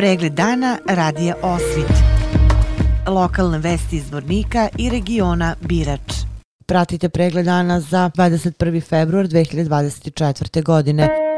Pregled dana radija Osvit. Lokalne vesti iz Vornika i regiona Birač. Pratite pregled dana za 21. februar 2024. godine.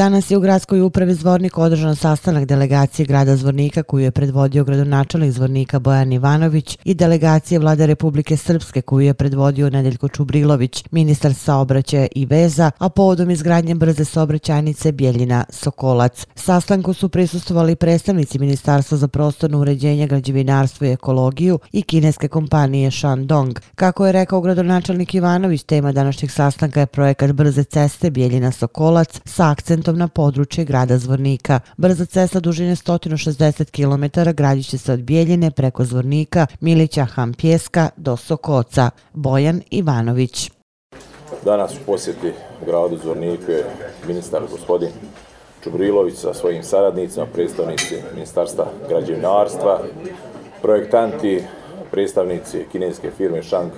Danas je u gradskoj upravi Zvornik održan sastanak delegacije grada Zvornika koju je predvodio gradonačelnik Zvornika Bojan Ivanović i delegacije vlade Republike Srpske koju je predvodio Nedeljko Čubrilović, ministar saobraćaja i veza, a povodom izgradnje brze saobraćajnice Bjeljina Sokolac. Sastanku su prisustovali predstavnici Ministarstva za prostorno uređenje, građevinarstvo i ekologiju i kineske kompanije Shandong. Kako je rekao gradonačelnik Ivanović, tema današnjeg sastanka je projekat brze ceste Bjeljina Sokolac sa akcentom na područje grada Zvornika. Brza cesta dužine 160 km gradiće se od Bijeljine preko Zvornika, Milića, Hampjeska do Sokoca. Bojan Ivanović. Danas u posjeti gradu Zvorniku je ministar gospodin Čubrilović sa svojim saradnicima, predstavnici Ministarstva građevinarstva, projektanti, predstavnici kineske firme Shang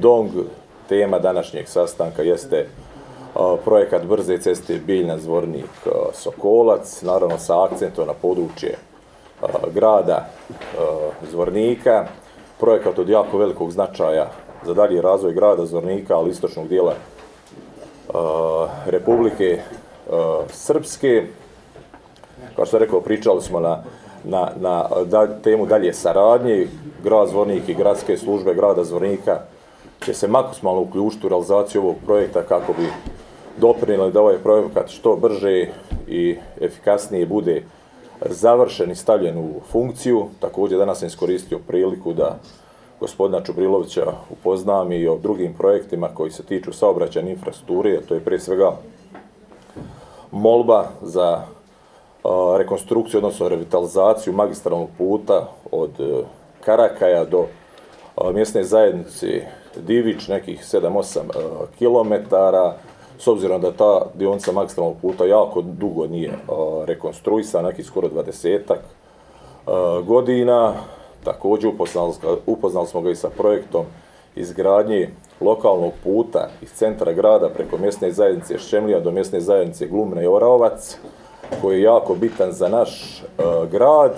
Dong. Tema današnjeg sastanka jeste projekat brze ceste Biljna Zvornik Sokolac, naravno sa akcentom na područje grada Zvornika. Projekat od jako velikog značaja za dalji razvoj grada Zvornika, ali istočnog dijela Republike Srpske. Kao što rekao, pričali smo na, na, na da, temu dalje saradnje. Grad Zvornik i gradske službe grada Zvornika će se maksimalno uključiti u realizaciju ovog projekta kako bi doprinili da ovaj projekat što brže i efikasnije bude završen i stavljen u funkciju. Također danas sam iskoristio priliku da gospodina Čubrilovića upoznam i o drugim projektima koji se tiču saobraćajne infrastrukture, to je prije svega molba za rekonstrukciju, odnosno revitalizaciju magistralnog puta od e, Karakaja do mjesne zajednice Divić, nekih 7-8 e, kilometara, s obzirom da ta dionica magistralnog puta jako dugo nije uh, rekonstruisana, neki skoro 20-ak uh, godina. Također upoznali, upoznali smo ga i sa projektom izgradnje lokalnog puta iz centra grada preko mjesne zajednice Šemlija do mjesne zajednice Glumne i Oraovac, koji je jako bitan za naš uh, grad.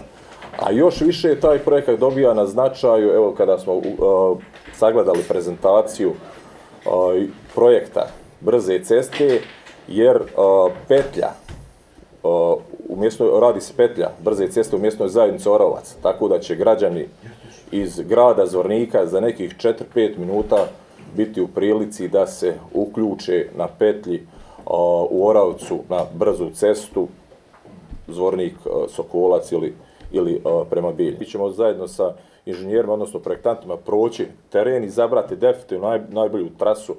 A još više taj projekat dobija na značaju, evo kada smo uh, sagledali prezentaciju uh, projekta brze ceste, jer uh, petlja, uh, u radi se petlja brze ceste u mjestnoj zajednici Orovac, tako da će građani iz grada Zvornika za nekih 4-5 minuta biti u prilici da se uključe na petlji uh, u Oravcu na brzu cestu Zvornik uh, Sokolac ili, ili uh, prema Bilji. Mi ćemo zajedno sa inženjerima, odnosno projektantima, proći teren i zabrati definitivno naj, najbolju trasu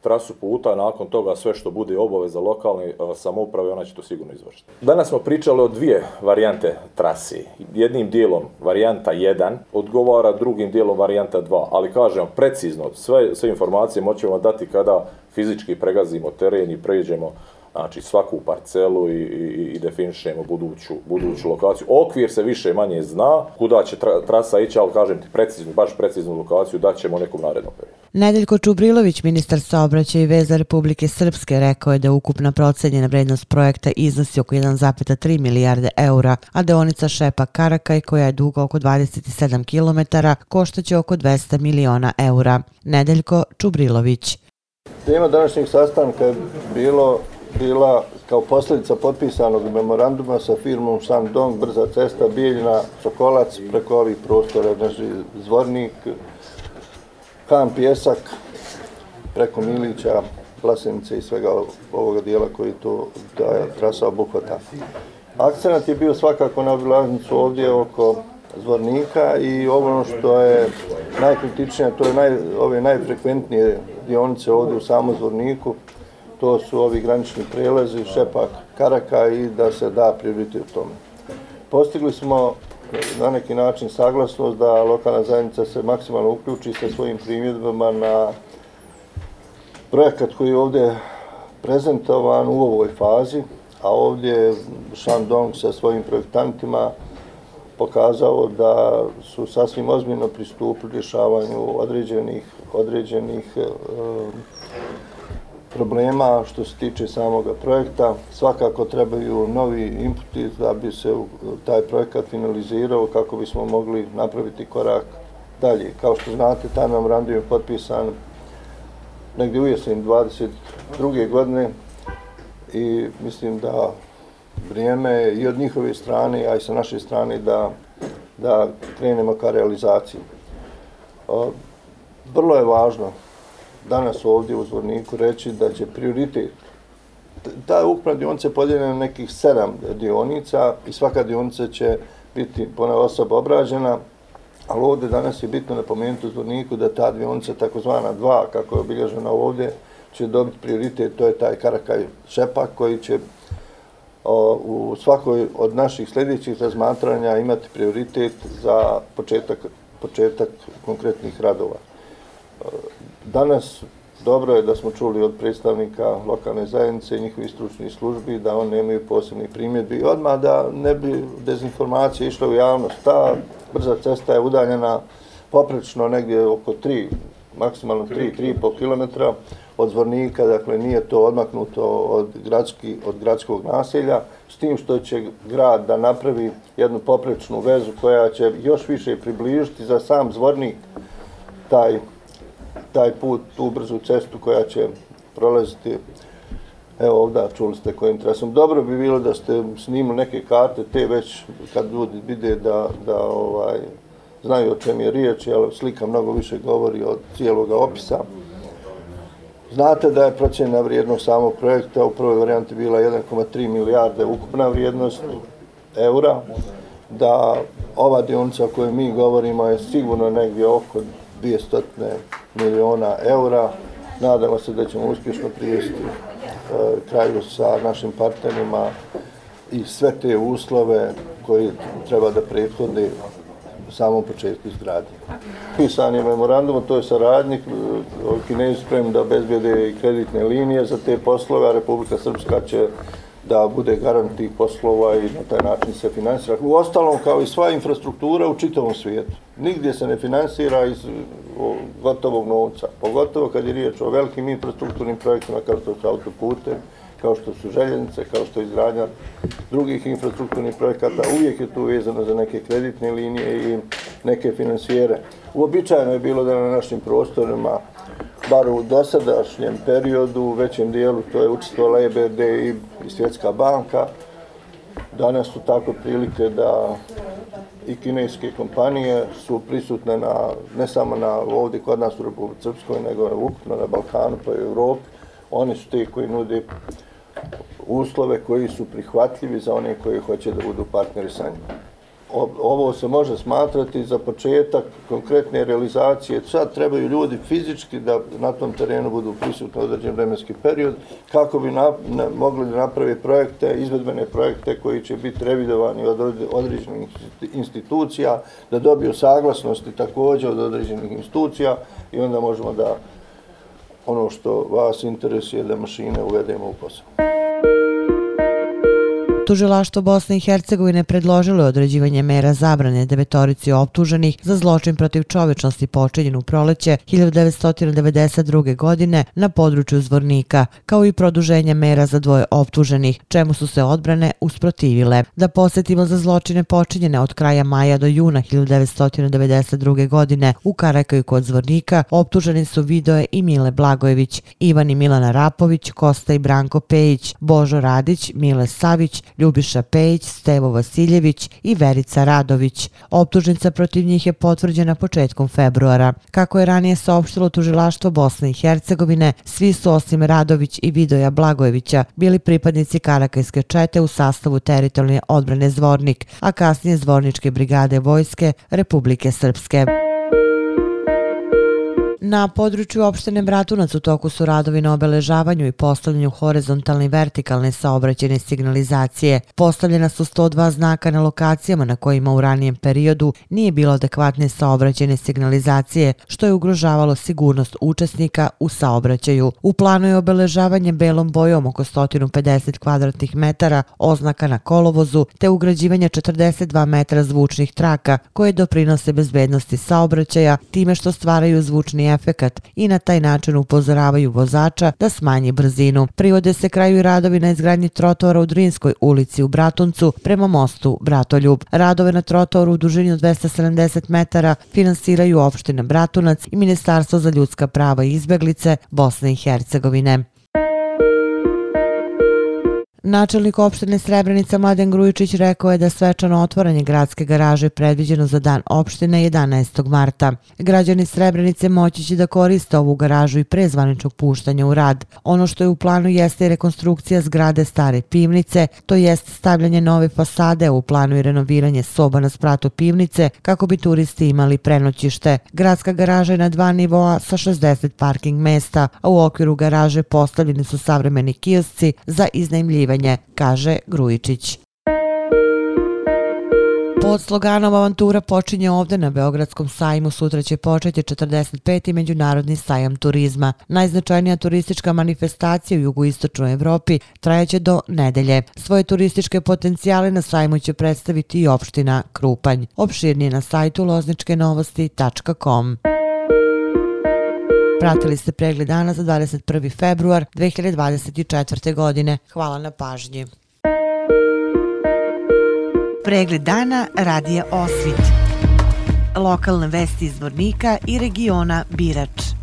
trasu puta, nakon toga sve što bude obaveza lokalne e, samouprave, ona će to sigurno izvršiti. Danas smo pričali o dvije varijante trasi. Jednim dijelom varijanta 1 odgovara, drugim dijelom varijanta 2, ali kažem precizno, sve, sve informacije moćemo dati kada fizički pregazimo teren i pređemo znači svaku parcelu i, i, i definišemo buduću, buduću lokaciju. Okvir se više manje zna, kuda će tra, trasa ići, ali kažem ti preciznu, baš preciznu lokaciju, da ćemo nekom narednom periodu. Nedeljko Čubrilović, ministar saobraćaja i veza Republike Srpske, rekao je da ukupna procenjena vrednost projekta iznosi oko 1,3 milijarde eura, a deonica Šepa Karakaj, koja je duga oko 27 km, koštaće oko 200 miliona eura. Nedeljko Čubrilović. Tema današnjeg sastanka je bilo bila kao posljedica potpisanog memoranduma sa firmom Shandong, brza cesta Bijeljina, Sokolac, preko ovih prostora, znači Zvornik, Kamp, Pjesak, preko Milića, Plasenice i svega ovoga dijela koji to da je trasa obuhvata. Akcenat je bio svakako na obilaznicu ovdje oko Zvornika i ono što je najkritičnije, to je naj, ove najfrekventnije dionice ovdje u samom Zvorniku, to su ovi granični prelazi, šepak karaka i da se da prioritet u tome. Postigli smo na neki način saglasnost da lokalna zajednica se maksimalno uključi sa svojim primjedbama na projekat koji je ovdje prezentovan u ovoj fazi, a ovdje je Shandong sa svojim projektantima pokazao da su sasvim ozbiljno pristupili rješavanju određenih, određenih e, problema što se tiče samog projekta. Svakako trebaju novi inputi da bi se taj projekat finalizirao kako bismo mogli napraviti korak dalje. Kao što znate, taj memorandum je potpisan negdje u jesen 22. godine i mislim da vrijeme i od njihove strane, a i sa naše strane da, da krenemo ka realizaciji. Vrlo je važno danas ovdje u Zvorniku reći da će prioritet ta ukupna dionica je podijeljena na nekih sedam dionica i svaka dionica će biti pona osoba obrađena, ali ovdje danas je bitno napomenuti u Zvorniku da ta dionica, takozvana dva, kako je obilježena ovdje, će dobiti prioritet, to je taj Karakaj Šepak koji će o, u svakoj od naših sljedećih razmatranja imati prioritet za početak, početak konkretnih radova. Danas dobro je da smo čuli od predstavnika lokalne zajednice i njihovih stručnih službi da oni nemaju posebnih primjedbi. Odmah da ne bi dezinformacije išle u javnost. Ta brza cesta je udaljena poprečno negdje oko 3, maksimalno 3-3,5 km od zvornika, dakle nije to odmaknuto od, gradski, od gradskog naselja, s tim što će grad da napravi jednu poprečnu vezu koja će još više približiti za sam zvornik taj taj put, tu brzu cestu koja će prolaziti Evo ovdje čuli ste kojim trasom. Dobro bi bilo da ste snimili neke karte, te već kad ljudi vide da, da ovaj, znaju o čem je riječ, ali slika mnogo više govori od cijelog opisa. Znate da je procjena vrijednost samog projekta u prvoj varijanti bila 1,3 milijarde ukupna vrijednost eura, da ova dionica o kojoj mi govorimo je sigurno negdje oko 200 miliona eura. Nadamo se da ćemo uspješno prijesti e, kraju sa našim partnerima i sve te uslove koji treba da prethode u samom početku izgradnje. Pisan je memorandum, to je saradnik, e, Kinezi spremni da bezbjede i kreditne linije za te poslove, a Republika Srpska će da bude garant tih poslova i na taj način se finansira. U ostalom, kao i sva infrastruktura u čitavom svijetu. Nigdje se ne finansira iz gotovog novca. Pogotovo kad je riječ o velikim infrastrukturnim projektima kao što su autopute, kao što su željenice, kao što je izgradnja drugih infrastrukturnih projekata. Uvijek je tu vezano za neke kreditne linije i neke financijere. Uobičajeno je bilo da na našim prostorima bar u dosadašnjem periodu, u većem dijelu, to je učestvovala EBRD i Svjetska banka. Danas su tako prilike da i kineske kompanije su prisutne na, ne samo na ovdje kod nas u Republike Srpskoj, nego ukupno na Balkanu pa i u Evropi. Oni su ti koji nude uslove koji su prihvatljivi za one koji hoće da budu partneri sa njima ovo se može smatrati za početak konkretne realizacije. Sad trebaju ljudi fizički da na tom terenu budu prisutni određen vremenski period kako bi na, na, mogli da napravi projekte, izvedbene projekte koji će biti revidovani od određenih institucija, da dobiju saglasnosti također od određenih institucija i onda možemo da ono što vas interesuje da mašine uvedemo u posao. Tužilaštvo Bosne i Hercegovine predložilo je određivanje mera zabrane devetorici optuženih za zločin protiv čovečnosti počinjen u proleće 1992. godine na području Zvornika, kao i produženje mera za dvoje optuženih, čemu su se odbrane usprotivile. Da posjetimo za zločine počinjene od kraja maja do juna 1992. godine u Karakaju kod Zvornika, optuženi su Vidoje i Mile Blagojević, Ivan i Milana Rapović, Kosta i Branko Pejić, Božo Radić, Mile Savić, Ljubiša Pejić, Stevo Vasiljević i Verica Radović. Optužnica protiv njih je potvrđena početkom februara. Kako je ranije saopštilo tužilaštvo Bosne i Hercegovine, svi su osim Radović i Vidoja Blagojevića bili pripadnici Karakajske čete u sastavu teritorijalne odbrane Zvornik, a kasnije Zvorničke brigade vojske Republike Srpske. Na području opštine Bratunac u toku su radovi na obeležavanju i postavljanju horizontalne i vertikalne saobraćene signalizacije. Postavljena su 102 znaka na lokacijama na kojima u ranijem periodu nije bilo adekvatne saobraćene signalizacije, što je ugrožavalo sigurnost učesnika u saobraćaju. U planu je obeležavanje belom bojom oko 150 kvadratnih metara oznaka na kolovozu te ugrađivanje 42 metra zvučnih traka koje doprinose bezbednosti saobraćaja time što stvaraju zvučni poželjni efekat i na taj način upozoravaju vozača da smanji brzinu. Privode se kraju radovi na izgradnji trotora u Drinskoj ulici u Bratuncu prema mostu Bratoljub. Radove na trotoru u dužini od 270 metara finansiraju opština Bratunac i Ministarstvo za ljudska prava i izbeglice Bosne i Hercegovine. Načelnik opštine Srebrenica Mladen Grujičić rekao je da svečano otvoranje gradske garaže predviđeno za dan opštine 11. marta. Građani Srebrenice moći će da koriste ovu garažu i pre zvaničnog puštanja u rad. Ono što je u planu jeste i rekonstrukcija zgrade stare pivnice, to jest stavljanje nove fasade u planu i renoviranje soba na spratu pivnice kako bi turisti imali prenoćište. Gradska garaža je na dva nivoa sa 60 parking mesta, a u okviru garaže postavljeni su savremeni kiosci za iznajmljivanje istraživanje, kaže Grujičić. Pod sloganom Avantura počinje ovde na Beogradskom sajmu. Sutra će početi 45. Međunarodni sajam turizma. Najznačajnija turistička manifestacija u jugoistočnoj Evropi trajaće do nedelje. Svoje turističke potencijale na sajmu će predstaviti i opština Krupanj. Opširnije na sajtu lozničkenovosti.com. Pratili ste pregled dana za 21. februar 2024. godine. Hvala na pažnji. Pregled dana radija Osvit. Lokalne vesti iz Vornika i regiona Birač.